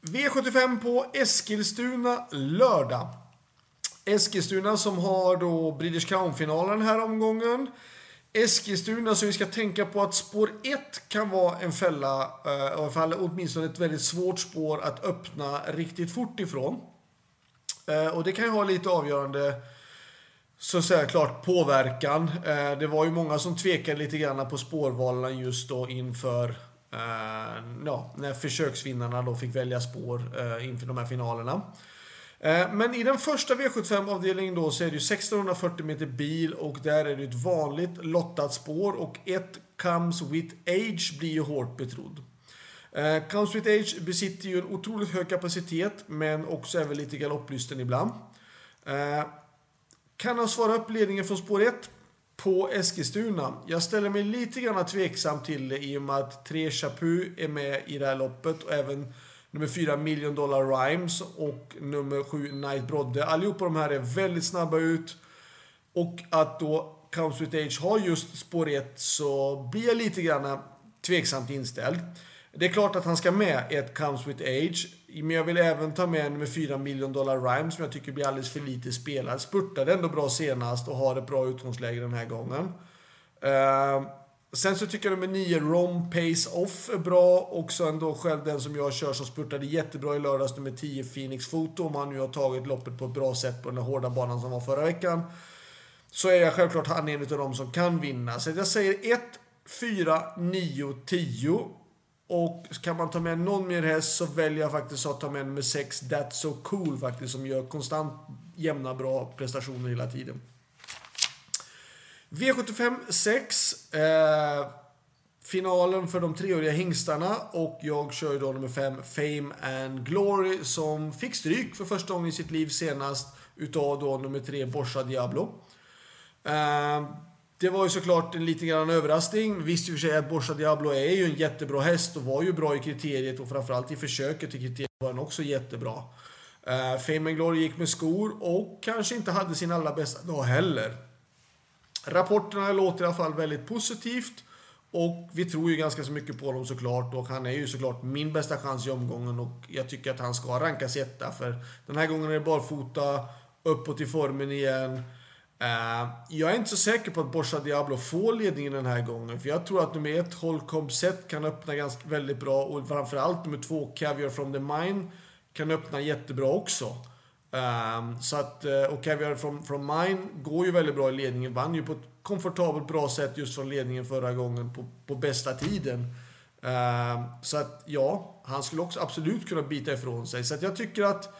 V75 på Eskilstuna lördag. Eskilstuna som har då British Crown-finalen här omgången. Eskilstuna så vi ska tänka på att spår 1 kan vara en fälla, i alla fall åtminstone ett väldigt svårt spår att öppna riktigt fort ifrån. Eh, och det kan ju ha lite avgörande så att säga klart påverkan. Eh, det var ju många som tvekade lite grann på spårvalen just då inför Eh, ja, när försöksvinnarna då fick välja spår eh, inför de här finalerna. Eh, men i den första V75-avdelningen då så är det ju 1640 meter bil och där är det ett vanligt lottat spår och ett Comes with Age blir ju hårt betrodd. Eh, Comes with Age besitter ju en otroligt hög kapacitet men också är väl lite galopplysten ibland. Kan han svara upp ledningen från spår 1 på Eskilstuna? Jag ställer mig lite grann tveksam till det i och med att 3 Chapu är med i det här loppet och även nummer 4 Million Dollar Rhymes och nummer 7 Night Brodde. Allihopa de här är väldigt snabba ut. Och att då Comes with Age har just spår 1 så blir jag lite grann tveksamt inställd. Det är klart att han ska med ett Comes with Age. Men jag vill även ta med nummer 4 Million Dollar Rhymes som jag tycker blir alldeles för lite spelad. Spurtade ändå bra senast och har ett bra utgångsläge den här gången. Uh, sen så tycker jag nummer 9 Rom Pace Off är bra. Också ändå själv den som jag kör som spurtade jättebra i lördags, nummer 10 Phoenix Foto. Om han nu har tagit loppet på ett bra sätt på den hårda banan som var förra veckan. Så är jag självklart han en av dem som kan vinna. Så jag säger 1, 4, 9, 10. Och kan man ta med någon mer häst så väljer jag faktiskt att ta med nummer 6, That's So Cool faktiskt, som gör konstant jämna bra prestationer hela tiden. V75 6. Eh, finalen för de treåriga hingstarna och jag kör ju då nummer 5, Fame and Glory, som fick stryk för första gången i sitt liv senast utav då nummer 3, Borsa Diablo. Eh, det var ju såklart en lite grann överraskning. i och för sig att Borsa Diablo är ju en jättebra häst och var ju bra i kriteriet och framförallt i försöket i kriteriet var den också jättebra. Uh, Fame and Glory gick med skor och kanske inte hade sin allra bästa dag heller. Rapporterna låter i alla fall väldigt positivt och vi tror ju ganska så mycket på honom såklart och han är ju såklart min bästa chans i omgången och jag tycker att han ska rankas etta för den här gången är det barfota, uppåt i formen igen. Uh, jag är inte så säker på att Borsa Diablo får ledningen den här gången. För jag tror att nummer ett, Holcomb Set, kan öppna ganska väldigt bra. Och framförallt nummer två, Caviar from the Mine, kan öppna jättebra också. Um, så att, eh, och Caviar from, from Mine går ju väldigt bra i ledningen. Vann ju på ett komfortabelt bra sätt just från ledningen förra gången på, på bästa tiden. Ehm, så att ja, han skulle också absolut kunna bita ifrån sig. Så att jag tycker att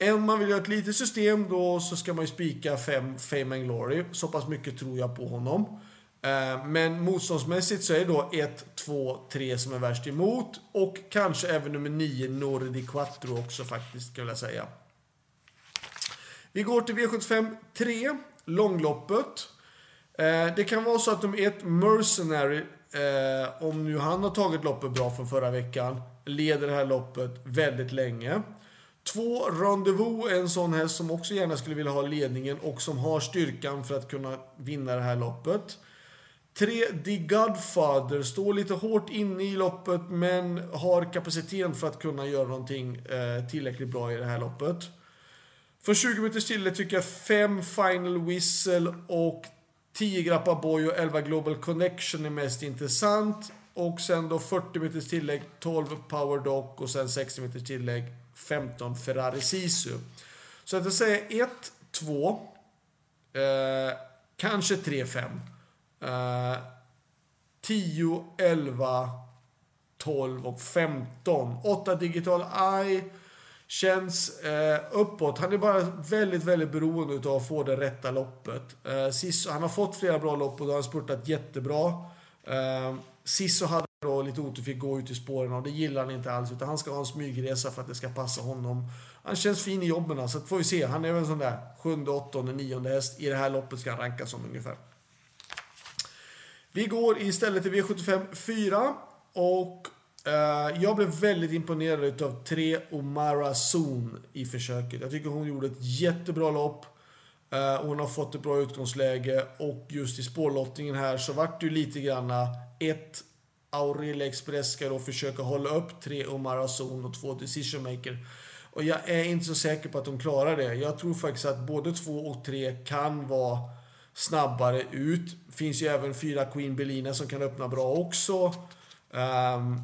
om man vill göra ett litet system då så ska man ju spika 5 Fame and Glory. Så pass mycket tror jag på honom. Eh, men motståndsmässigt så är det då 1, 2, 3 som är värst emot. Och kanske även nummer 9 Nordi Quattro också faktiskt, skulle jag säga. Vi går till V75 3, långloppet. Eh, det kan vara så att nummer 1 Mercenary, eh, om nu han har tagit loppet bra från förra veckan, leder det här loppet väldigt länge. Två, Rendezvous är en sån häst som också gärna skulle vilja ha ledningen och som har styrkan för att kunna vinna det här loppet. Tre, The Godfather står lite hårt inne i loppet men har kapaciteten för att kunna göra någonting eh, tillräckligt bra i det här loppet. För 20 meters tillägg tycker jag 5 Final Whistle och 10 Grappa Boy och 11 Global Connection är mest intressant. Och sen då 40 meters tillägg 12 Power Dock och sen 60 meters tillägg 15 Ferrari Sisu. Så att jag säger 1, 2, eh, kanske 3, 5. Eh, 10, 11, 12 och 15. 8 Digital Eye känns eh, uppåt. Han är bara väldigt, väldigt beroende av att få det rätta loppet. Eh, Sisu, han har fått flera bra lopp och då har han spurtat jättebra. Eh, Sisu hade och lite otur fick gå ut i spåren och det gillar han inte alls. Utan han ska ha en smygresa för att det ska passa honom. Han känns fin i jobben så får vi se. Han är väl en sån där sjunde, åttonde, nionde häst. I det här loppet ska han rankas som ungefär. Vi går istället till V75 4. Och eh, jag blev väldigt imponerad av 3 Omara Zoon i försöket. Jag tycker hon gjorde ett jättebra lopp. Eh, hon har fått ett bra utgångsläge och just i spårlottningen här så vart det ju lite granna ett Aurel Express ska då försöka hålla upp tre Omar Azon och två Decision Maker. Och jag är inte så säker på att de klarar det. Jag tror faktiskt att både två och tre kan vara snabbare ut. Finns ju även fyra Queen Belina som kan öppna bra också. Um,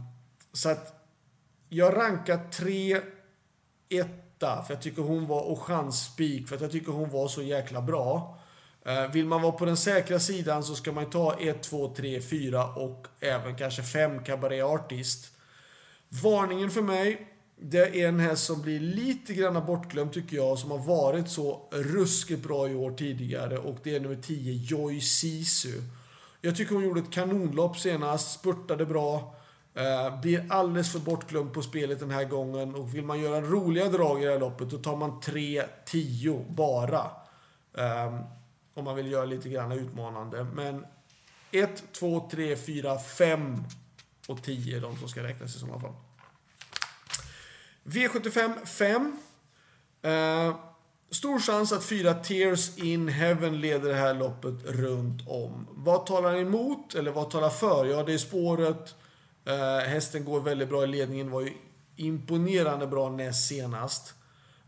så att jag rankar tre etta, för jag tycker hon var, och chansspik, för att jag tycker hon var så jäkla bra. Eh, vill man vara på den säkra sidan så ska man ta 1, 2, 3, 4 och även kanske 5 Cabaret Artist. Varningen för mig, det är en häst som blir lite grann bortglömd tycker jag, som har varit så ruskigt bra i år tidigare och det är nummer 10, Joy Sisu. Jag tycker hon gjorde ett kanonlopp senast, spurtade bra. Eh, blir alldeles för bortglömd på spelet den här gången och vill man göra roliga drag i det här loppet då tar man 3-10 bara. Eh, om man vill göra lite grann utmanande. Men 1, 2, 3, 4, 5 och 10 är de som ska räknas i sådana fall. V75 5. Eh, stor chans att fyra Tears in Heaven leder det här loppet runt om. Vad talar emot, eller vad talar för? Ja, det är spåret. Eh, hästen går väldigt bra i ledningen. Var ju imponerande bra näst senast.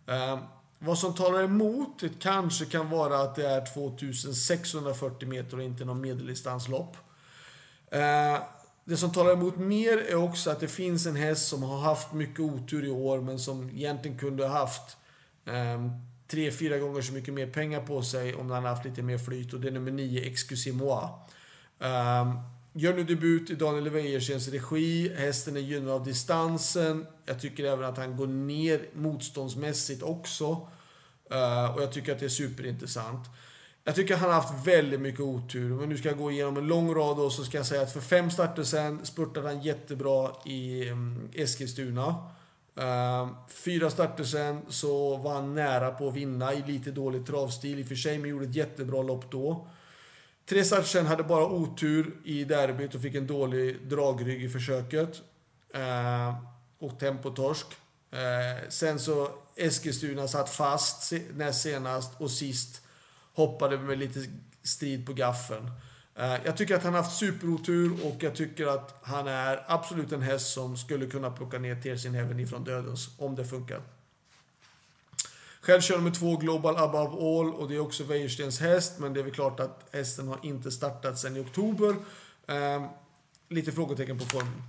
Eh, vad som talar emot det kanske kan vara att det är 2640 meter och inte någon medeldistanslopp. Eh, det som talar emot mer är också att det finns en häst som har haft mycket otur i år men som egentligen kunde ha haft eh, tre, fyra gånger så mycket mer pengar på sig om den haft lite mer flyt och det är nummer 9, Excusez-moi. Eh, gör nu debut i Daniel Wäjerstens regi. Hästen är gynnad av distansen. Jag tycker även att han går ner motståndsmässigt också. Uh, och jag tycker att det är superintressant. Jag tycker att han har haft väldigt mycket otur. Men nu ska jag gå igenom en lång rad och så ska jag säga att för fem starter sen spurtade han jättebra i um, Eskilstuna. Uh, fyra starter sen så var han nära på att vinna i lite dålig travstil i och för sig, men gjorde ett jättebra lopp då. Tre starter hade bara otur i derbyt och fick en dålig dragrygg i försöket. Eh, och tempotorsk. Eh, sen så Eskilstuna satt fast näst senast och sist hoppade med lite strid på gaffeln. Eh, jag tycker att han har haft superotur och jag tycker att han är absolut en häst som skulle kunna plocka ner Tersin Heaven ifrån dödens, om det funkar. Själv kör nummer två Global Above All och det är också Wäjerstens häst, men det är väl klart att hästen har inte startat sedan i oktober. Eh, lite frågetecken på formen.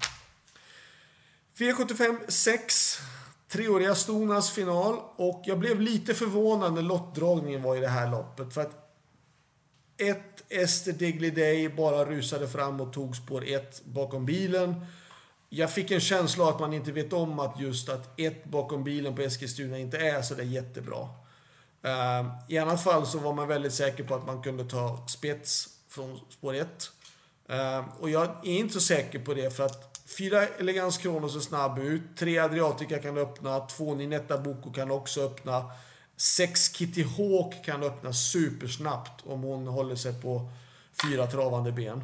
V75 6 treåriga Stonas final och jag blev lite förvånad när lottdragningen var i det här loppet. För att ett Ester Digliday bara rusade fram och tog spår 1 bakom bilen. Jag fick en känsla av att man inte vet om att just att ett bakom bilen på Eskilstuna inte är så där jättebra. Eh, I annat fall så var man väldigt säker på att man kunde ta spets från spår 1. Eh, och jag är inte så säker på det för att Fyra Elegans Kronos är snabb ut. Tre Adriatica kan öppna. Två Ninetta Boko kan också öppna. Sex Kitty Hawk kan öppna supersnabbt om hon håller sig på fyra travande ben.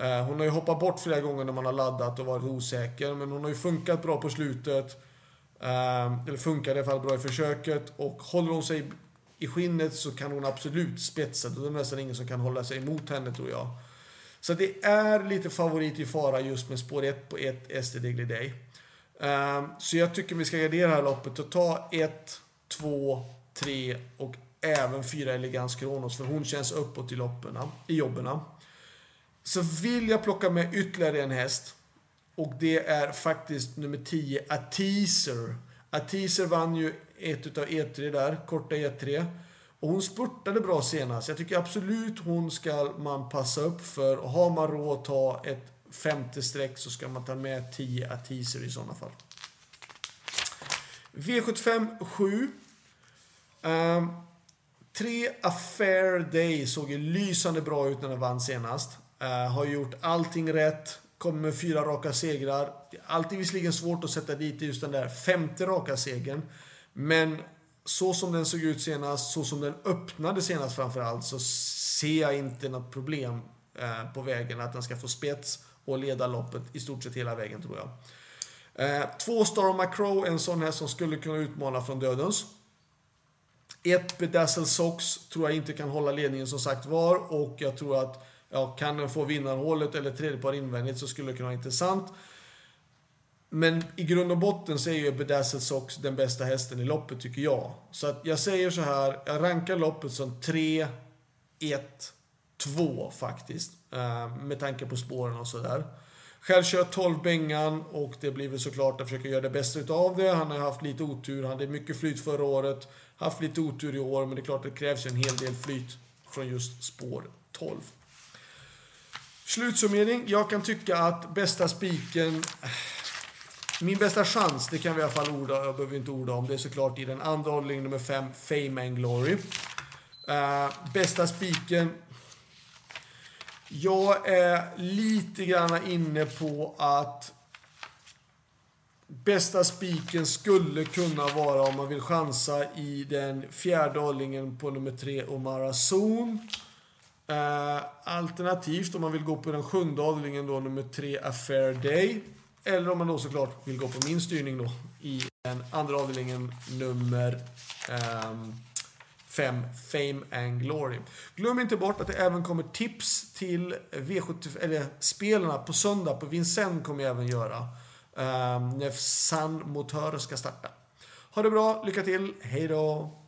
Eh, hon har ju hoppat bort flera gånger när man har laddat och varit osäker, men hon har ju funkat bra på slutet. Ehm, eller funkar i alla fall bra i försöket. Och håller hon sig i skinnet så kan hon absolut spetsa. Då är det nästan ingen som kan hålla sig emot henne tror jag. Så det är lite favorit i fara just med spår 1 på 1 SD Diggly Day. Ehm, så jag tycker vi ska gardera det här loppet och ta 1, 2, 3 och även 4 Elegans Kronos för hon känns uppåt i, loppen, i jobben. Så vill jag plocka med ytterligare en häst och det är faktiskt nummer 10, A Teaser. Vann ju ett utav E3 där, korta E3. Och hon spurtade bra senast. Jag tycker absolut hon ska man passa upp för. Och har man råd att ta ett femte streck så ska man ta med 10 Atiser i sådana fall. V75 7. Um, tre Affair Day såg ju lysande bra ut när den vann senast. Eh, har gjort allting rätt. Kommer med fyra raka segrar. Alltid visserligen svårt att sätta dit just den där femte raka segern. Men så som den såg ut senast, så som den öppnade senast framförallt, så ser jag inte något problem eh, på vägen att den ska få spets och leda loppet i stort sett hela vägen tror jag. Eh, två Star Macro, en sån här som skulle kunna utmana från dödens. Ett Bedazzle Sox tror jag inte kan hålla ledningen som sagt var och jag tror att Ja, kan den få vinnarhålet eller tredje par invändigt så skulle det kunna vara intressant. Men i grund och botten så är ju Bedazzled Sox den bästa hästen i loppet tycker jag. Så att jag säger så här, jag rankar loppet som 3, 1, 2 faktiskt. Eh, med tanke på spåren och sådär. Själv kör 12 Bengan och det blir väl såklart att försöka göra det bästa utav det. Han har haft lite otur, han hade mycket flyt förra året. Haft lite otur i år, men det är klart att det krävs en hel del flyt från just spår 12. Slutsummering. Jag kan tycka att bästa spiken min bästa chans, det kan vi i alla fall orda, jag behöver inte orda om, det är såklart i den andra hållningen nummer 5, Fame and Glory. Uh, bästa spiken. Jag är lite grann inne på att bästa spiken skulle kunna vara om man vill chansa i den fjärde hållningen på nummer 3, Omara Zon. Eh, alternativt om man vill gå på den sjunde avdelningen då, nummer 3, Affair Day. Eller om man då såklart vill gå på min styrning då i den andra avdelningen nummer ehm, 5, Fame and Glory. Glöm inte bort att det även kommer tips till V75, eller spelarna på söndag. På Vincennes kommer jag även göra. Um, när San Motör ska starta. Ha det bra, lycka till, hejdå!